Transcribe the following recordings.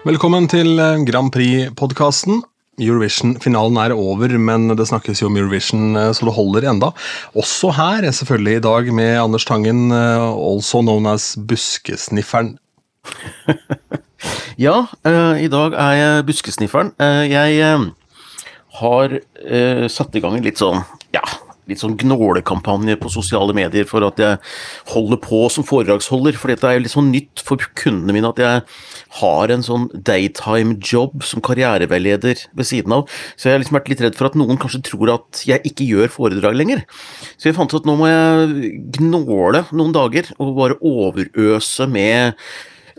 Velkommen til eh, Grand Prix-podkasten. Eurovision-finalen er over, men det snakkes jo om Eurovision eh, så det holder enda. Også her, selvfølgelig i dag med Anders Tangen, eh, also known as Buskesnifferen. Ja, i dag er jeg buskesnifferen. Jeg har satt i gang en litt sånn, ja, litt sånn gnålekampanje på sosiale medier for at jeg holder på som foredragsholder. For dette er jo litt sånn nytt for kundene mine at jeg har en sånn daytime-jobb som karriereveileder ved siden av. Så jeg har liksom vært litt redd for at noen kanskje tror at jeg ikke gjør foredrag lenger. Så jeg fant ut at nå må jeg gnåle noen dager og bare overøse med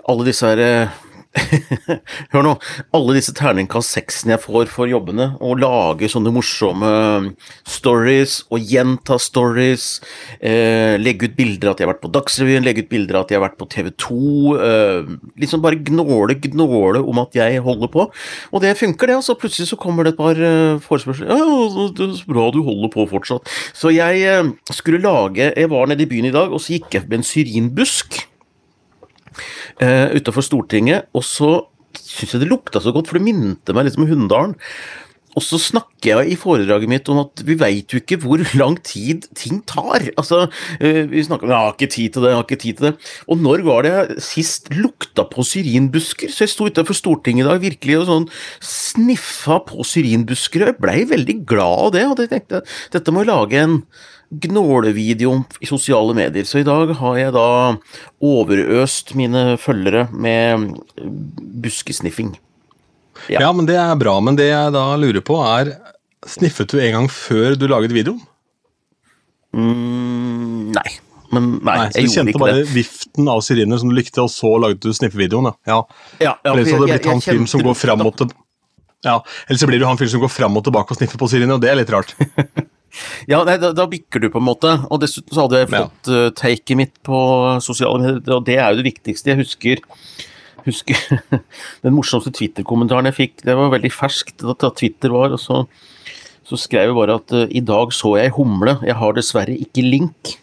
alle disse her eh, Hør nå. Alle disse terningkast seksene jeg får for jobbene, og lage sånne morsomme stories, og gjenta stories, eh, legge ut bilder at jeg har vært på Dagsrevyen, legge ut bilder at jeg har vært på TV 2, eh, liksom bare gnåle, gnåle om at jeg holder på. Og det funker, det. altså Plutselig så kommer det et par eh, forespørsler. Ja, det er bra du holder på fortsatt. Så jeg eh, skulle lage Jeg var nede i byen i dag, og så gikk jeg med en syrinbusk uh, utafor Stortinget, og så syns jeg det lukta så godt, for det minte meg litt om Hunndalen. Og så snakker jeg i foredraget mitt om at vi veit jo ikke hvor lang tid ting tar. Altså, eh, Vi snakker om 'jeg har ikke tid til det', jeg har ikke tid til det. Og når var det jeg sist lukta på syrinbusker? Så jeg sto utenfor Stortinget i dag virkelig og sånn sniffa på syrinbusker, og jeg blei veldig glad av det. Og jeg tenkte dette må jeg lage en gnålevideo i sosiale medier. Så i dag har jeg da overøst mine følgere med buskesniffing. Ja. Ja. men det er bra. Men det jeg da lurer på, er Sniffet du en gang før du laget videoen? Mm, nei. Men nei, Nei, så jeg Du kjente bare viften av syriner som du likte, og så laget du sniffevideoen? Ja. Ja, ja, Ellers hadde det blitt han film fyren som går fram og til... Ja, Eller så blir du han fyren som går fram og tilbake og sniffer på syriner, og det er litt rart. Ja, nei, da, da bikker du, på en måte. Og dessuten så hadde jeg Ja. fått uh, taket mitt på sosiale medier, og det er jo det viktigste. Jeg husker, husker den morsomste Twitter-kommentaren jeg fikk. Det var veldig ferskt da Twitter var, og så, så skrev jeg bare at uh, i dag så jeg humle, jeg har dessverre ikke link.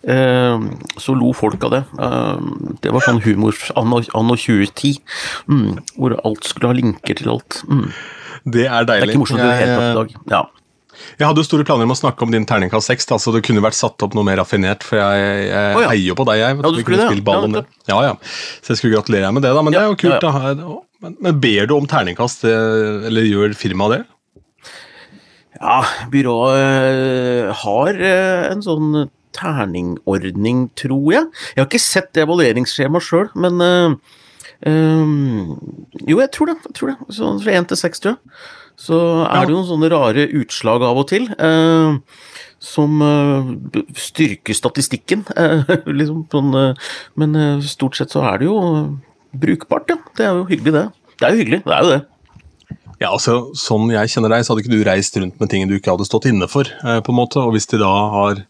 Eh, så lo folk av det. Eh, det var sånn humor anno, anno 2010, mm, hvor alt skulle ha linker til alt. Mm. Det er deilig. Det er ikke morsomt i det hele tatt i dag. Ja. Jeg hadde jo store planer om å snakke om din terningkast 6, da, så det kunne vært satt opp noe mer raffinert, for jeg, jeg oh, ja. heier på deg. jeg. Ja, du skulle det, ja. Ja, det. Ja, ja. Så jeg skulle gratulere deg med det, da. Men det er jo kult. da. Men, men ber du om terningkast, eh, eller gjør firmaet det? Ja, byrået øh, har øh, en sånn terningordning, tror jeg. Jeg har ikke sett evalueringsskjemaet sjøl, men øh, Jo, jeg tror det. jeg tror det. Sånn fra én til seks, tror jeg. Så er det noen sånne rare utslag av og til. øh, som øh, styrker statistikken, øh, liksom. Sånn, men stort sett så er det jo brukbart, ja. Det er jo hyggelig, det. Det er jo hyggelig, det er jo det. Ja, altså, Sånn jeg kjenner deg, så hadde ikke du reist rundt med ting du ikke hadde stått inne for. Eh, på en måte, og hvis de da har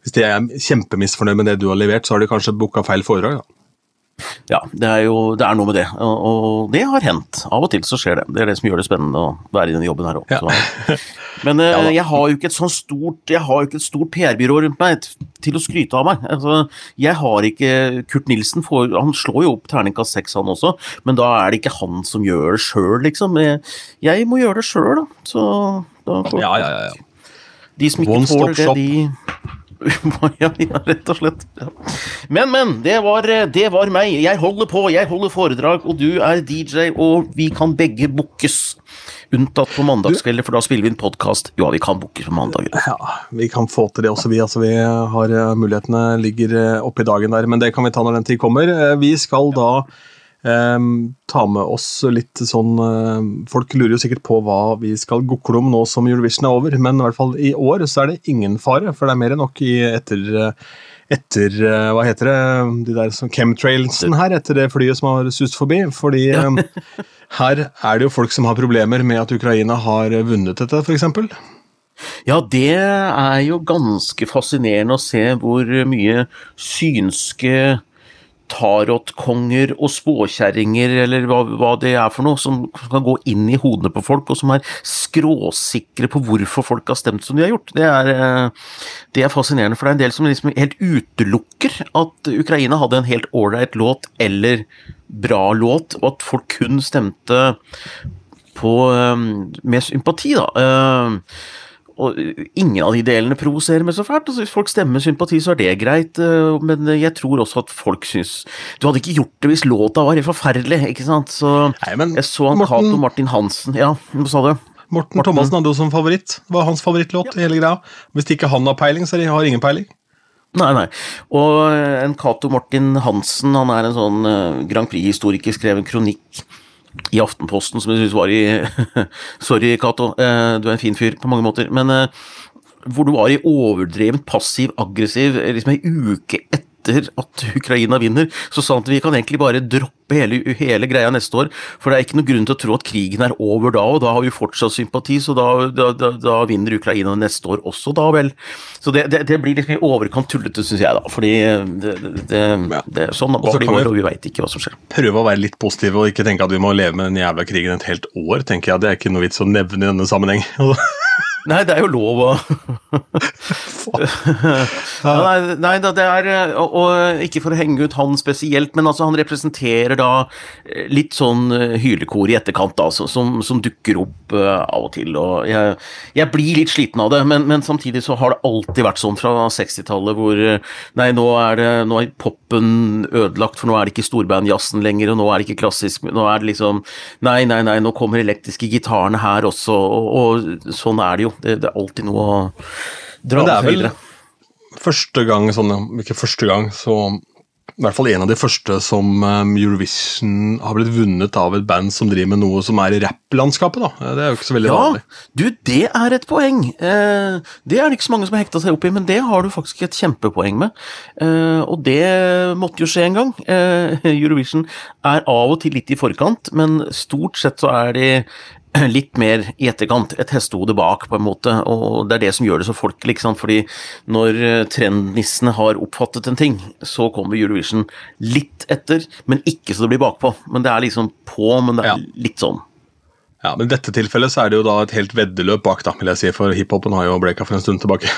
hvis de er kjempemisfornøyd med det du har levert, så har de kanskje booka feil foredrag. da. Ja, det er jo det er noe med det, og, det har hendt. Av og til så skjer det. Det er det som gjør det spennende å være i denne jobben her òg. Ja. Men ja, jeg har jo ikke et sånn stort Jeg har jo ikke et stort PR-byrå rundt meg til å skryte av meg. Altså, jeg har ikke Kurt Nilsen får, han slår jo opp terningkast seks, han også, men da er det ikke han som gjør det sjøl, liksom. Jeg, jeg må gjøre det sjøl, da. Så da får Ja, ja, ja, ja. de som ikke One tåler det, de ja, ja, rett og slett. Ja. Men, men. Det var, det var meg. Jeg holder på, jeg holder foredrag, og du er DJ, og vi kan begge bookes. Unntatt på mandagskvelder, for da spiller vi en podkast. Ja, vi kan bookes på mandager. Ja, Vi kan få til det også, vi. altså Vi har eh, Mulighetene ligger oppi oppe i dagen der, men det kan vi ta når den tid kommer. Eh, Vi skal da eh, ta med oss litt sånn eh, Folk lurer jo sikkert på hva vi skal gokle om nå som Eurovision er over, men i hvert fall i år så er det ingen fare, for det er mer enn nok i etter etter eh, Hva heter det? De der som chemtrailsen her, etter det flyet som har sust forbi. Fordi eh, her er det jo folk som har problemer med at Ukraina har vunnet dette, f.eks. Ja, det er jo ganske fascinerende å se hvor mye synske tarotkonger og spåkjerringer, eller hva, hva, det er for noe, som kan gå inn i hodene på folk, og som er skråsikre på hvorfor folk har stemt som de har gjort. Det er, eh, det er fascinerende, for det er en del som liksom helt utelukker at Ukraina hadde en helt ålreit låt eller bra låt, og at folk kun stemte på, eh, med sympati, da. Og ingen av de delene provoserer meg så fælt. Altså, hvis folk stemmer sympati, så er det greit, eh, men jeg tror også at folk syns Du hadde ikke gjort det hvis låta var forferdelig, ikke sant? Så Nei, men, jeg så han Cato Martin Hansen Ja, hva sa du? Morten, Morten Thomassen hadde jo som favoritt. Det var hans favorittlåt i hele greia. Hvis ikke han har peiling, så har ingen peiling. Nei, nei. Og en Cato Martin Hansen, han er en sånn Grand Prix-historiker, skrev en kronikk i Aftenposten, som jeg syns var i Sorry, Cato, eh, du er en fin fyr på mange måter, men eh, hvor du var i overdrevent passiv-aggressiv liksom ei uke etter at Ukraina vinner, så sa han at vi kan egentlig bare droppe hele, hele, greia neste år, for det er ikke noen grunn til å tro at krigen er over da, og da har vi fortsatt sympati, så da, da, da, da vinner Ukraina neste år også, da vel. Så det, det, det blir liksom i overkant tullete, syns jeg, da, fordi det, det, det sånn det blir og vi veit ikke hva som skjer. Prøve å være litt positive og ikke tenke at vi må leve med den jævla krigen et helt år, tenker jeg. Det er ikke noe vits å nevne i denne sammenheng. Nei, det er jo lov å ja, Nei, nei da, det er og, og, ikke for å henge ut han spesielt, men altså han representerer da eh, litt sånn eh, hylekor i etterkant, da, som, som dukker opp uh, av og til. og jeg, jeg, blir litt sliten av det, men, men, samtidig så har det alltid vært sånn fra 60-tallet hvor Nei, nå er, det, nå er popen ødelagt, for nå er det ikke storbandjazzen lenger, og nå er det ikke klassisk Nå er det liksom Nei, nei, nei, nå kommer elektriske gitarene her også, og, og sånn er det jo det, det, er alltid noe å dra på videre. Første gang, sånn, ikke første gang, så i hvert fall en av de første som um, Eurovision har blitt vunnet av et band som driver med noe som er i rapplandskapet. da. Det er jo ikke så veldig ja, vanlig. Du, det er et poeng. Eh, det er det ikke så mange som har hekta seg opp i, men det har du faktisk et kjempepoeng med. Eh, og det måtte jo skje en gang. Eh, Eurovision er av og til litt i forkant, men stort sett så er de litt mer i etterkant, et hestehode bak, på en måte, og det er det som gjør det så folkelig, ikke sant, fordi når eh, trendnissene har oppfattet en ting, så kommer Eurovision litt etter, men ikke så det blir bakpå. Men det er liksom på, men det er ja. litt sånn. Ja, men I dette tilfellet så er det jo da et helt veddeløp bak, da, vil jeg si, for hiphopen har jo breaka for en stund tilbake.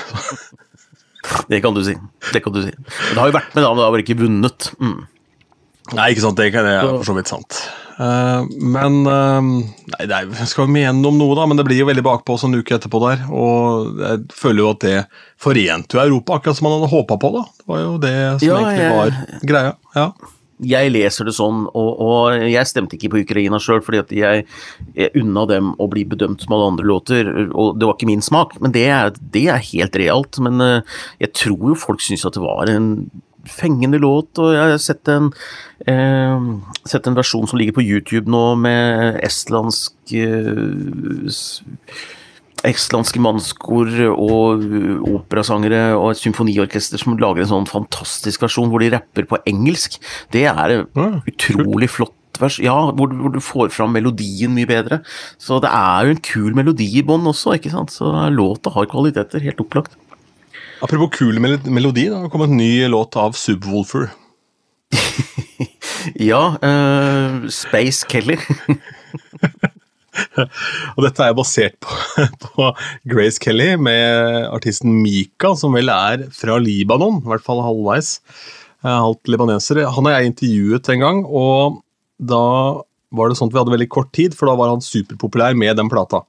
det kan du si. Det kan du si. Men det har jo vært med, da, men det har vel ikke vunnet. Mm. Nei, ikke sant, det er for så vidt sant. Uh, men uh, Nei, det er, skal vi mene om noe, da, men det blir jo veldig bakpå oss en uke etterpå der. Og jeg føler jo at det forente jo Europa, akkurat som man hadde håpa på. da. Det var jo det som ja, egentlig jeg, var greia. ja. Jeg leser det sånn, og, og jeg stemte ikke på Ukraina sjøl, fordi at jeg, jeg unna dem å bli bedømt som alle andre låter, og det var ikke min smak. Men det er, det er helt realt. Men uh, jeg tror jo folk syns at det var en fengende låt, og jeg har sett en, eh, sett en versjon som ligger på YouTube nå med estlandsk eh, Estlandske mannskor og operasangere og et symfoniorkester som lager en sånn fantastisk versjon hvor de rapper på engelsk. Det er en utrolig flott vers, ja, hvor, hvor, du får fram melodien mye bedre. Så det er jo en kul melodi i bånn også, ikke sant. Så låta har kvaliteter, helt opplagt. Apropos kul melodi, det har kommet en ny låt av Subwoolfer. ja, uh, Space Kelly. og dette er basert på, på, Grace Kelly med artisten Mika, som vel er fra Libanon, i hvert fall halvveis. Halvt libaneser. Han har jeg intervjuet en gang, og da var det sånn at vi hadde veldig kort tid, for da var han superpopulær med den plata.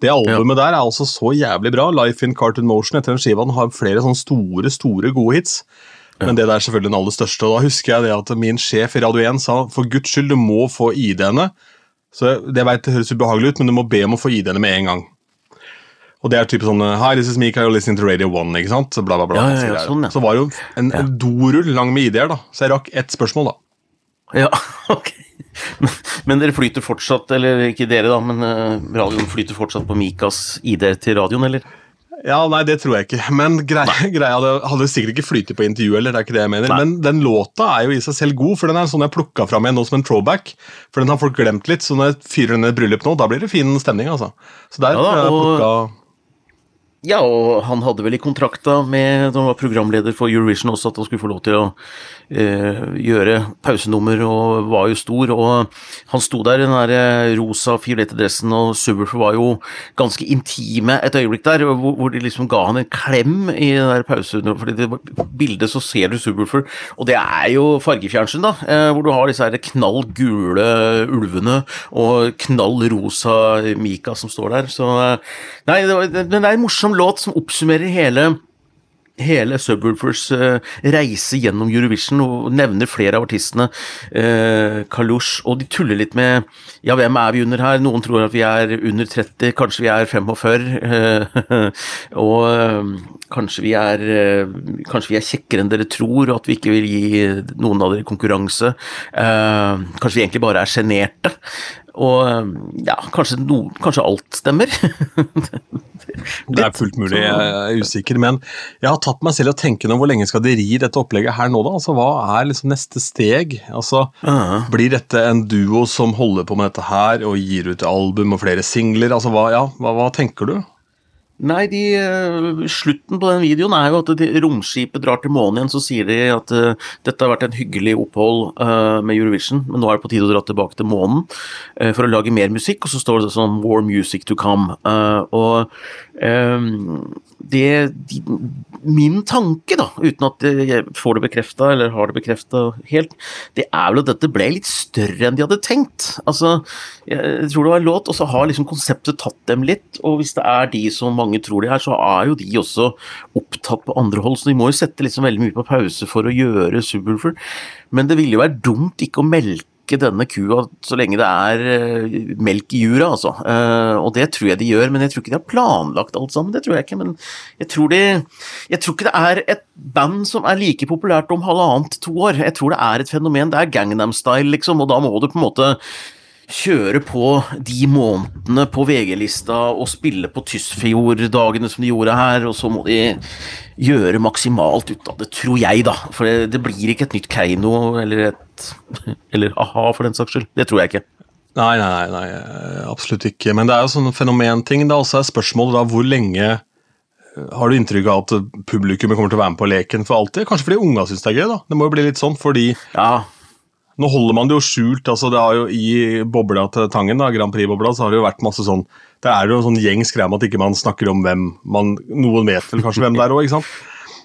Det albumet ja. der er altså så jævlig bra. Life in Cartoon Motion etter den skiva har flere sånne store, store gode hits. Men det der er selvfølgelig den aller største. og Da husker jeg det at min sjef i Radio 1 sa for guds skyld, du må få ID-ene. Så Det vet, det høres ubehagelig ut, men du må be om å få ID-ene med en gang. Og det er type sånn Hi, this is Mika, you're listening to Radio 1, ikke sant? Så bla, bla, bla. Ja, ja, sånn, så var det jo en, en dorull lang med ID-er, da. Så jeg rakk ett spørsmål, da. Ja, ok. Men dere flyter fortsatt, eller ikke dere da, men eh, radioen flyter fortsatt på Mikas ID til radioen, eller? Ja, nei, det tror jeg ikke. Men greia, greia hadde, hadde sikkert ikke flyttet på intervju, eller det er ikke det jeg mener. Nei. Men den låta er jo i seg selv god, for den er sånn jeg plukka fram igjen nå som en throwback. For den har folk glemt litt, så når jeg fyrer den i et bryllup nå, da blir det fin stemning, altså. Så der ja, da, og... jeg plukka ja, og han hadde vel i kontrakta med da han var programleder for Eurovision også, at han skulle få lov til å eh, gjøre pausenummer, og var jo stor. Og han sto der i den der eh, rosa, fiolette dressen, og Subwoolfer var jo ganske intime et øyeblikk der, hvor, hvor, de liksom ga han en klem i den der pausenummeret. fordi det bildet så ser du Subwoolfer, og det er jo fargefjernsyn, da, eh, hvor du har disse her knall gule ulvene og knall rosa Mika som står der. Så eh, Nei, det, var, det, er en morsom låt som oppsummerer hele hele Subwoolfers uh, reise gjennom Eurovision, og nevner flere av artistene. Uh, Kalush, og de tuller litt med Ja, hvem er vi under her? Noen tror at vi er under 30, kanskje vi er 45. Uh, og kanskje vi er Kanskje vi er kjekkere enn dere tror, og at vi ikke vil gi noen av dere konkurranse. kanskje vi egentlig bare er sjenerte. Og ja, kanskje, no, kanskje alt stemmer. det er fullt mulig, jeg er usikker. Men jeg har tatt meg selv i å tenke nå, hvor lenge skal de ri dette opplegget her nå, da? Altså, Hva er liksom neste steg? Altså, uh -huh. Blir dette en duo som holder på med dette her og gir ut album og flere singler? Altså, hva, ja, hva, hva tenker du? Nei, de, uh, slutten på den videoen er jo at de, romskipet drar til månen igjen. Så sier de at uh, dette har vært en hyggelig opphold uh, med Eurovision, men nå er det på tide å dra tilbake til månen for å lage mer musikk. Og så står det sånn 'More music to come'. og det de, Min tanke, da, uten at jeg får det bekrefta eller har det bekrefta helt, det er vel at dette ble litt større enn de hadde tenkt. Altså, jeg tror det var en låt, og så har liksom konseptet tatt dem litt. Og hvis det er de som mange tror de er, så er jo de også opptatt på andre hold, så de må jo sette liksom veldig mye på pause for å gjøre Subwoolfer. Men det ville jo være dumt ikke å melke denne kua så lenge det er uh, melk i jura, altså. Uh, og det tror jeg de gjør, men jeg tror ikke de har planlagt alt sammen. Det tror jeg ikke. Men jeg tror, de, jeg tror ikke det er et band som er like populært om halvannet, to år. Jeg tror det er et fenomen. Det er Gangnam Style, liksom, og da må du på en måte kjøre på de månedene på VG-lista og spille på Tysfjord-dagene som de gjorde her, og så må de gjøre maksimalt ut av det, tror jeg, da. For det, det blir ikke et nytt Keiino eller et Eller a-ha, for den saks skyld. Det tror jeg ikke. Nei, nei, nei, absolutt ikke. Men det er jo sånn fenomenting. Det er også et spørsmål da hvor lenge har du inntrykk av at publikummet kommer til å være med på leken for alltid? Kanskje fordi unga syns det er gøy, da. Det må jo bli litt sånn, fordi ja. Nå holder man det jo skjult. altså det har jo I bobla til Tangen, da, Grand Prix-bobla, så har det jo vært masse sånn Det er jo en sånn gjengs greie med at ikke man snakker om hvem man Noen vet vel kanskje hvem det er òg, ikke sant?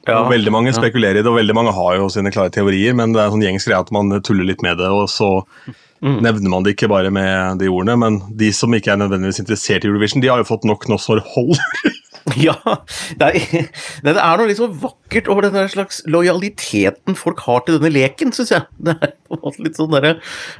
Ja, og veldig mange spekulerer i det, og veldig mange har jo sine klare teorier, men det er en sånn gjengs greie at man tuller litt med det, og så mm. nevner man det ikke bare med de ordene. Men de som ikke er nødvendigvis interessert i Eurovision, de har jo fått nok nå som holder. Ja, det er, det er noe litt sånn vakkert over den slags lojaliteten folk har til denne leken, syns jeg. Det er på en måte litt sånn derre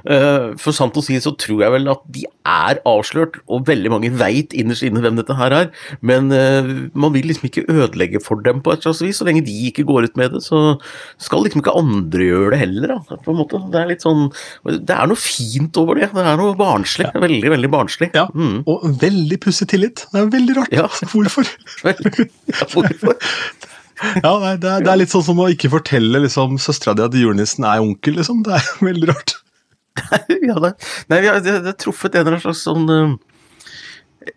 uh, For sant å si så tror jeg vel at de er avslørt, og veldig mange veit innerst inne hvem dette her er, men uh, man vil liksom ikke ødelegge for dem på et slags vis. Så lenge de ikke går ut med det, så skal liksom ikke andre gjøre det heller, da, på en måte. Det er litt sånn Det er noe fint over det. Det er noe barnslig. Ja. Veldig, veldig barnslig. Ja, mm. og veldig pussig tillit. Det er veldig rart. Ja. Hvorfor? Hvorfor? ja, nei, det, er, det, er, litt sånn som å ikke fortelle liksom, søstera di at julenissen er onkel, liksom. Det er veldig rart. ja, det, nei, vi har, det, det truffet en eller annen slags sånn uh,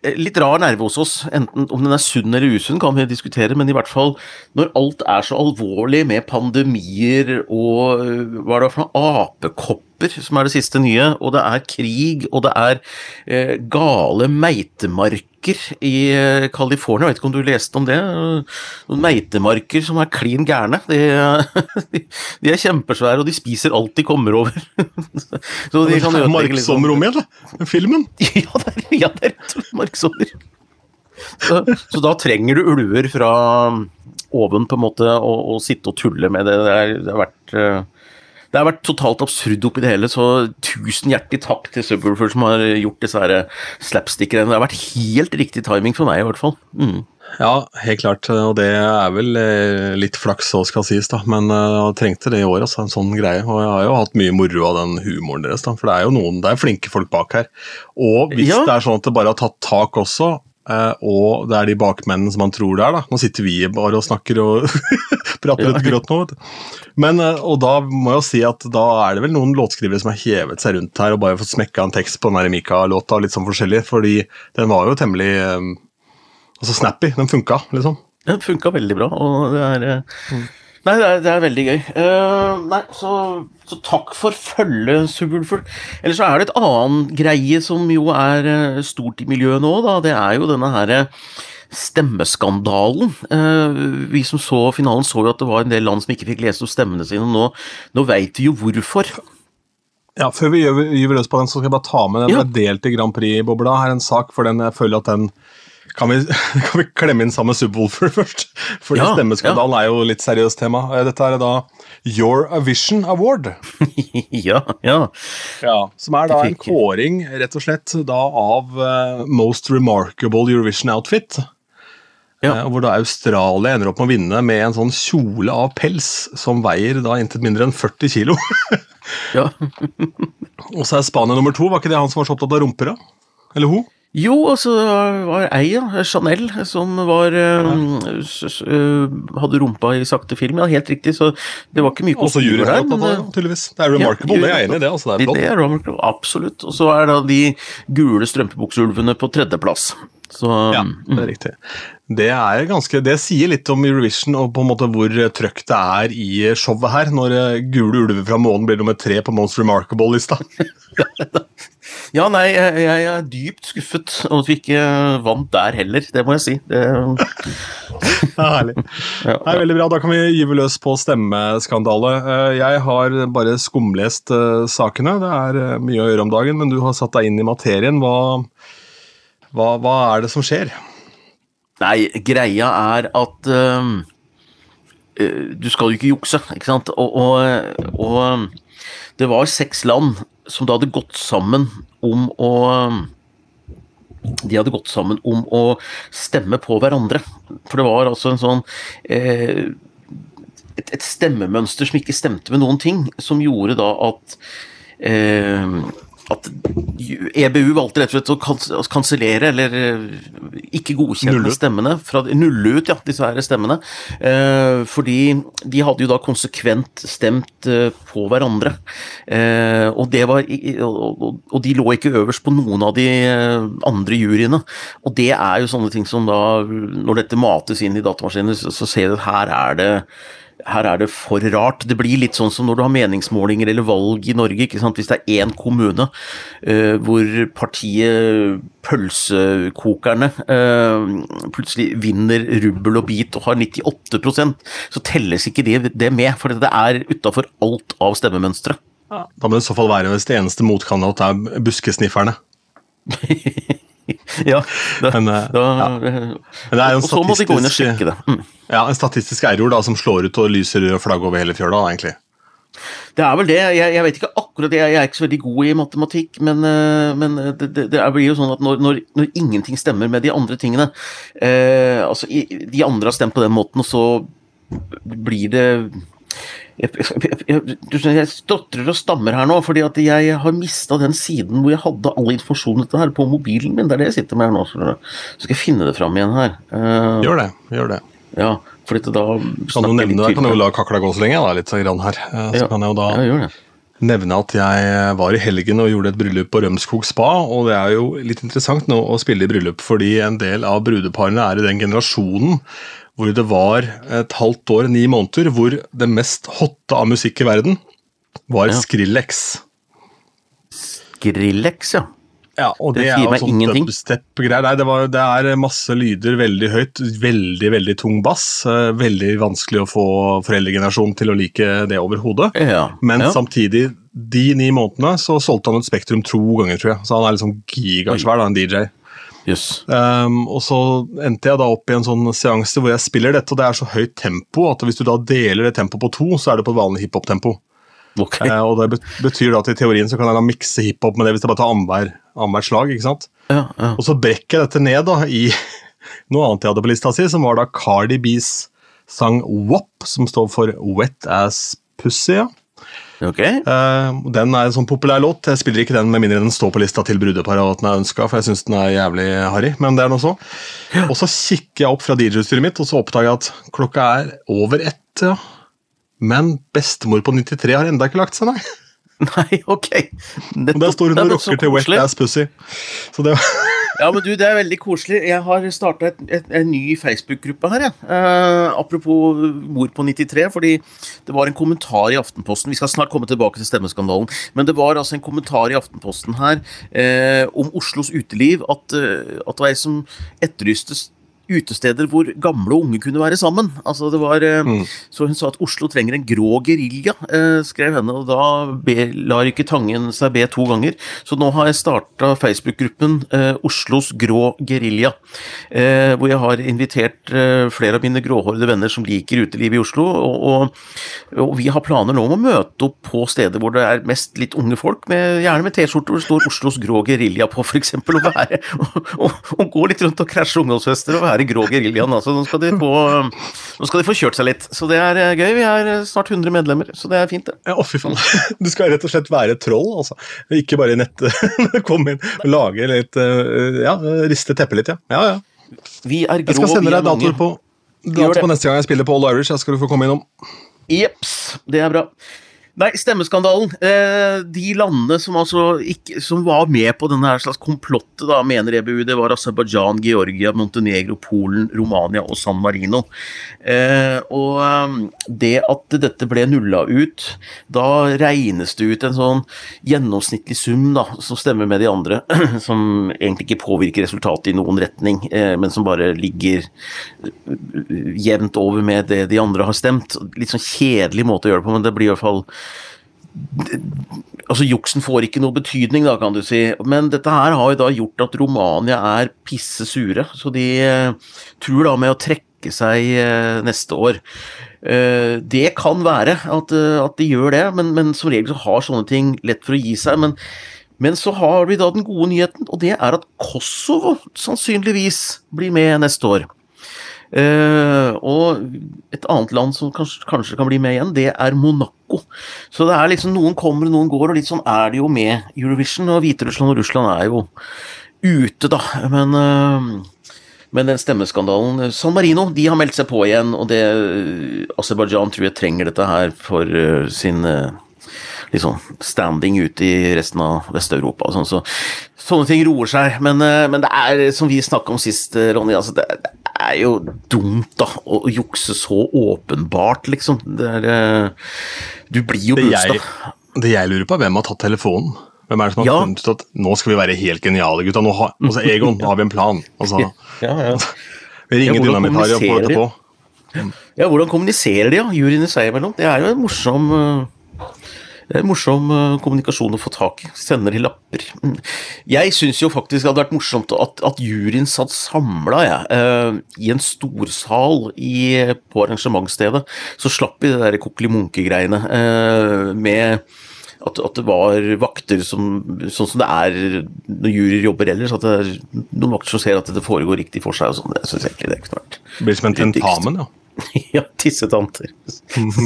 Litt rar nerve hos oss. Enten om den er sunn eller usunn, kan vi diskutere, men i hvert fall når alt er så alvorlig med pandemier og uh, hva er det for noe apekopper som er det siste nye, og det er krig, og det er eh, gale meitemarker i eh, California. Jeg vet ikke om du leste om det? Noen meitemarker som er klin gærne. De, de, er kjempesvære, og de spiser alt de kommer over. Så de kan ødelegge liksom Marksomrom igjen? Filmen? Ja, det er, ja, det er marksommer. Så, så, da trenger du ulver fra oven på en måte å sitte og tulle med det. Det, er, det har vært eh, det har vært totalt absurd oppi det hele, så tusen hjertelig takk til Subwoolfer som har gjort disse slapstickerne. Det har vært helt riktig timing for meg, i hvert fall. Mm. Ja, helt klart, og det er vel eh, litt flaks så skal sies, da. Men eh, jeg trengte det i år, altså, en sånn greie. Og jeg har jo hatt mye moro av den humoren deres, da. For det er jo noen, det er flinke folk bak her. Og hvis ja. det er sånn at det bare har tatt tak også, og det er de bakmennene som man tror det er. da. Nå sitter vi bare og snakker og prater litt grått nå. vet du. Men, uh, og da må jeg jo si at da er det vel noen låtskrivere som har hevet seg rundt her og bare fått smekka en tekst på den Mika-låta litt sånn forskjellig, fordi den var jo temmelig um, Altså Snappy, den funka, liksom. Det funka veldig bra, og det er mm. Nei, det er, det er, veldig gøy. Uh, nei, så, så, takk for følget, Subwoolfer. Eller så er det et annet greie som jo er uh, stort i miljøet nå, da. Det er jo denne herre stemmeskandalen. Uh, vi som så finalen, så jo at det var en del land som ikke fikk lest opp stemmene sine. Nå, nå veit vi jo hvorfor. Ja, Før vi gyver løs på den, så skal jeg bare ta med den ja. delte Grand Prix-bobla. Her er en sak, for den, jeg føler at den kan vi, kan vi, klemme inn sammen Subwoolfer først? For ja, stemmeskandalen ja. er jo litt seriøst tema. Eh, dette er da Your Avision Award. ja, ja, ja. Som er da en kåring, rett og slett, da av uh, Most Remarkable Eurovision Outfit. Ja. Uh, hvor da Australia ender opp med å vinne med en sånn kjole av pels som veier da intet mindre enn 40 kilo. ja. og så er Spania nummer to. Var ikke det han som var så opptatt av rumper, da? Eller hun? Jo, altså det var ei, ja, Chanel, som var uh, hadde rumpa i sakte film. Ja, helt riktig, så det var ikke mye kostymer der. Men, det, tydeligvis. Det er remarkable, ja, jeg er enig i. Det altså, det er flott. Det er remarkable, absolutt. Og så er da de gule strømpebukseulvene på tredjeplass. Så, ja, mm. det er riktig. Det, er ganske, det sier litt om Eurovision og på en måte hvor trøkk det er i showet her, når Gule ulver fra månen blir nummer tre på Most Remarkable-lista. Ja, nei, jeg er dypt skuffet over at vi ikke vant der heller, det må jeg si. Det... er herlig. Det er veldig bra, da kan vi gyve løs på stemmeskandale. Eh, jeg har bare skumlest eh, sakene, det er eh, mye å gjøre om dagen, men du har satt deg inn i materien. Hva, hva, hva er det som skjer? Nei, greia er at øh, du skal jo ikke jukse, ikke sant? og, og, og det var seks land som da hadde gått sammen om å de hadde gått sammen om å stemme på hverandre. For det var altså en sånn eh, et, et, stemmemønster som ikke stemte med noen ting, som gjorde da at eh, at EBU valgte rett og slett å kansellere, eller eh, ikke godkjenne stemmene. Fra, nulle ut, ja, disse her stemmene. Eh, fordi de hadde jo da konsekvent stemt eh, på hverandre. Eh, og, det var, og, og, de lå ikke øverst på noen av de eh, andre juryene. Og det er jo sånne ting som da, når dette mates inn i datamaskiner, så, så ser du at her er det her er det for rart. Det blir litt sånn som når du har meningsmålinger eller valg i Norge. ikke sant? Hvis det er én kommune uh, hvor partiet Pølsekokerne uh, plutselig vinner rubbel og bit og har 98% så telles ikke det, det med. For det er utafor alt av stemmemønsteret. Ja. Da må det i så fall være hvis det eneste motkandidat er buskesnifferne. ja, det, men, uh, da, ja. det er jo en så må de gå inn og sjekke det. Mm. Ja, En statistisk error da, som slår ut og lyser rød flagg over hele fjøla, egentlig. Det er vel det. Jeg, jeg, vet ikke akkurat det. Jeg er ikke så veldig god i matematikk, men, uh, men det, det, det, blir jo sånn at når, når, når, ingenting stemmer med de andre tingene eh, Altså, de andre har stemt på den måten, og så blir det jeg, jeg, jeg, stotrer og stammer her nå, fordi at jeg har mista den siden hvor jeg hadde all informasjonen dette her på mobilen min. Det er det jeg sitter med her nå. Så skal jeg finne det fram igjen her. Uh, gjør det. gjør det. Ja, fordi da Kan du nevne det? Kan du la kakla gå så lenge, da, litt grann her. Uh, så ja, kan jeg jo da ja, nevne at jeg var i helgen og gjorde et bryllup på Rømskog spa. Og det er jo litt interessant nå å spille i bryllup, fordi en del av brudeparene er i den generasjonen hvor det var et halvt år, ni måneder, hvor det mest hotte av musikk i verden var ja. Skrillex. Skrillex, ja. Ja, og det, det er jo sånn dubstep-greier. Nei, det, var, det, er masse lyder, veldig høyt, veldig veldig tung bass. Eh, veldig vanskelig å få foreldregenerasjonen til å like det overhodet. Ja, Men ja. samtidig, de ni månedene så solgte han et Spektrum to ganger, tror jeg. Så han er liksom gigasvær, da, en DJ. Yes. Um, og så endte jeg da opp i en sånn seanse hvor jeg spiller dette, og det er så høyt tempo at hvis du da deler det tempoet på to, så er det på vanlig hiphop-tempo. Okay. Uh, og det betyr da at i teorien så kan jeg da mikse hiphop med det hvis jeg bare tar annethvert slag. ikke sant? Ja, ja. Og så brekker jeg dette ned da i noe annet jeg hadde på lista si, som var da Cardi B's sang WAP, som står for Wet Ass Pussy. ja. Okay. Uh, den er en sånn populær låt. Jeg spiller ikke den med mindre den står på lista til brudeparet og at den er ønska, for jeg syns den er jævlig harry, men det er noe så. Ja. Og så kikker jeg opp fra DJ-utstyret mitt, og så oppdager jeg at klokka er over ett. ja. Men bestemor på 93 har enda ikke lagt seg, nei. Nei, ok. Nettopp. Der står hun og rocker til Wet Ass Pussy. Så det ja, men du, det er veldig koselig. Jeg har starta en ny Facebook-gruppe her, jeg. Uh, apropos mor på 93, fordi det var en kommentar i Aftenposten Vi skal snart komme tilbake til stemmeskandalen, men det var altså en kommentar i Aftenposten her uh, om Oslos uteliv. At, uh, at det var ei som etterlyste utesteder hvor gamle og unge kunne være sammen. Altså det var, eh, mm. Så hun sa at Oslo trenger en grå gerilja, eh, skrev henne. Og da be, lar ikke Tangen seg be to ganger. Så nå har jeg starta Facebook-gruppen eh, Oslos grå gerilja. Eh, hvor jeg har invitert eh, flere av mine gråhårede venner som liker uteliv i Oslo. Og, og, og, vi har planer nå om å møte opp på steder hvor det er mest litt unge folk, med, gjerne med T-skjorte hvor det står Oslos grå gerilja på, f.eks. Og, være, og, og, og gå litt rundt og krasje ungdomsfester og være være grå geriljaen. Altså, nå, skal få, nå skal de få kjørt seg litt. Så det er eh, gøy. Vi er eh, snart 100 medlemmer, så det er fint, det. Ja, å, fy faen. Du skal rett og slett være troll, altså. Ikke bare nettet. Kom inn og lage litt eh, Ja, riste teppet litt, ja. ja, ja. Vi er grå, jeg skal sende deg datoer på, dator på neste gang jeg spiller på All Irish. Jeg skal du få komme innom. Jepps, det er bra. Nei, stemmeskandalen. Eh, de landene som altså ikke, som var med på denne her slags komplottet, da, mener EBU, det var Aserbajdsjan, Georgia, Montenegro, Polen, Romania og San Marino. Eh, og um, det at dette ble nulla ut, da regnes det ut en sånn gjennomsnittlig sum da, som stemmer med de andre, som egentlig ikke påvirker resultatet i noen retning, eh, men som bare ligger jevnt over med det de andre har stemt. Litt sånn kjedelig måte å gjøre det på, men det blir i hvert fall Altså, juksen får ikke noe betydning, da, kan du si. Men dette her har jo da gjort at Romania er pisse sure, så de uh, tror da med å trekke seg uh, neste år. Uh, det kan være at, at, de gjør det, men, men, som regel så har sånne ting lett for å gi seg. Men, men så har vi da den gode nyheten, og det er at Kosovo sannsynligvis blir med neste år. Uh, og et annet land som kanskje, kanskje, kan bli med igjen, det er Monaco. Så det er liksom noen kommer og noen går, og litt sånn er det jo med Eurovision. Og Hviterussland og Russland er jo ute, da. Men, uh, men den stemmeskandalen San Marino de har meldt seg på igjen, og det Aserbajdsjan tror jeg trenger dette her for uh, sin liksom standing ute i resten av Vest-Europa. Sånn, så, sånne ting roer seg. Men, men, det er, som vi snakka om sist, Ronny, altså det, det er jo dumt, da, å jukse så åpenbart, liksom. Er eh, Du blir jo busta. Det jeg lurer på, er hvem har tatt telefonen? Hvem er det som har ja. funnet ut at nå skal vi være helt geniale, gutta? Nå har, altså, Egon, nå har vi en plan. Altså, ja, ja. Vi ringer ja, dynamitt og får dette på. Ja, hvordan kommuniserer de, ja? juryene seg imellom? Det er jo en morsom det er morsom eh, kommunikasjon å få tak i. Sender de lapper. Mm. Jeg syns jo faktisk det hadde vært morsomt at, at juryen satt samla ja, uh, i en storsal i, på arrangementsstedet. Så slapp vi det der kokkeli-munke-greiene uh, med at, at, det var vakter som Sånn som det er når juryer jobber ellers. At det er noen vakter som ser at det foregår riktig for seg og sånn. Det syns egentlig det kunne vært Det blir som en tentamen, ja. ja, tissetanter.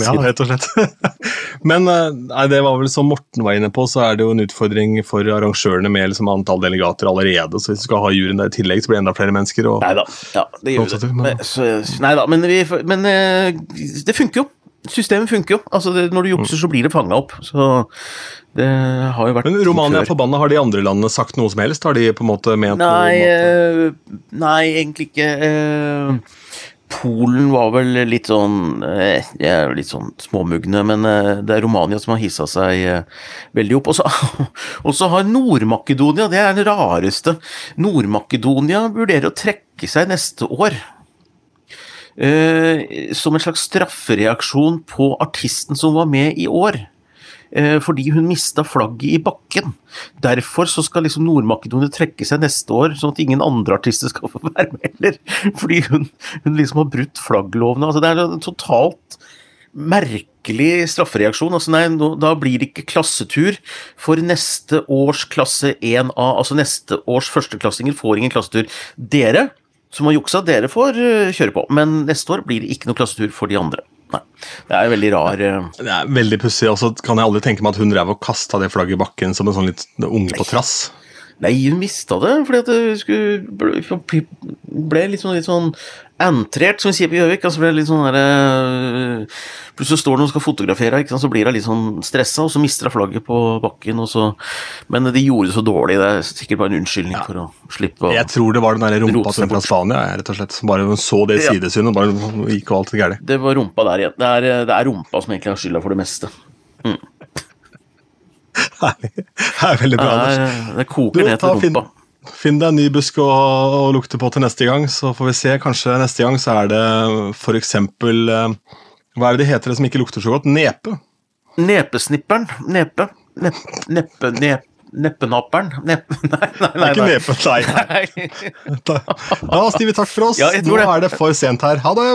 ja, rett og slett. Men eh, nei, det var vel som Morten var inne på, så er det jo en utfordring for arrangørene med liksom antall delegater allerede. Så hvis du skal ha juryen der i tillegg, så blir det enda flere mennesker. Og... Nei da, ja, det gjør det. Men, så, nei da, men, vi, men eh, det funker jo. Systemet funker jo. Altså, det, når du jukser, så blir det fanga opp. Så det har jo vært Men Romania er forbanna. Har de andre landene sagt noe som helst? Har de på en måte ment nei, noe? Uh, nei, egentlig ikke. Polen var vel litt sånn eh, litt sånn småmugne, men eh, det er Romania som har hissa seg eh, veldig opp. Og så har Nord-Makedonia, det er den rareste Nord-Makedonia vurderer å trekke seg neste år. Som en slags straffereaksjon på artisten som var med i år. Eh, fordi hun mista flagget i bakken. Derfor så skal liksom Nord-Makedonia trekke seg neste år, sånn at ingen andre artister skal få være med heller. Fordi hun, hun liksom har brutt flagglovene. Altså, det er en totalt merkelig straffereaksjon. Altså, nei, da blir det ikke klassetur for neste års klasse 1A. Altså neste års førsteklassinger får ingen klassetur. Dere som har juksa, dere får eh, kjøre på, men neste år blir det ikke noe klassetur for de andre. Nei. Det er veldig rar uh... Det er veldig pussig. Og så kan jeg aldri tenke meg at hun drev og kasta det flagget i bakken som en sånn litt unge på trass. Nei, hun mista det fordi at ble, ble litt sånn, litt sånn entrert, som vi sier på Gjøvik. Altså det litt sånn der, øh, Plutselig står det noen som skal fotografere, ikke sant? så blir hun litt sånn stressa, og så mister hun flagget på bakken. Og så, men de gjorde det så dårlig. Det er sikkert bare en unnskyldning Ja. for å slippe å Jeg tror det var den der rumpa som. Spania, rett og slett. som Bare så det sidesynet, og bare gikk alt gærent. Det var rumpa der igjen. Det er, det er rumpa som egentlig har skylda for det meste. Herlig. Det er veldig bra, Anders. er, det koker ned til rumpa. finn deg en ny busk å, å lukte på til neste gang, så får vi se. Kanskje neste gang så er det eksempel eh, Hva er det de heter det som ikke lukter så godt? Nepe. Nepesnipperen. Nepe. Nepp, neppe... Nep, neppenapperen. Neppe... Nei, nei, nei. ikke nepe, nei. nei. Da, vi takk for oss. Ja, Nå det. er det for sent her. Ha det!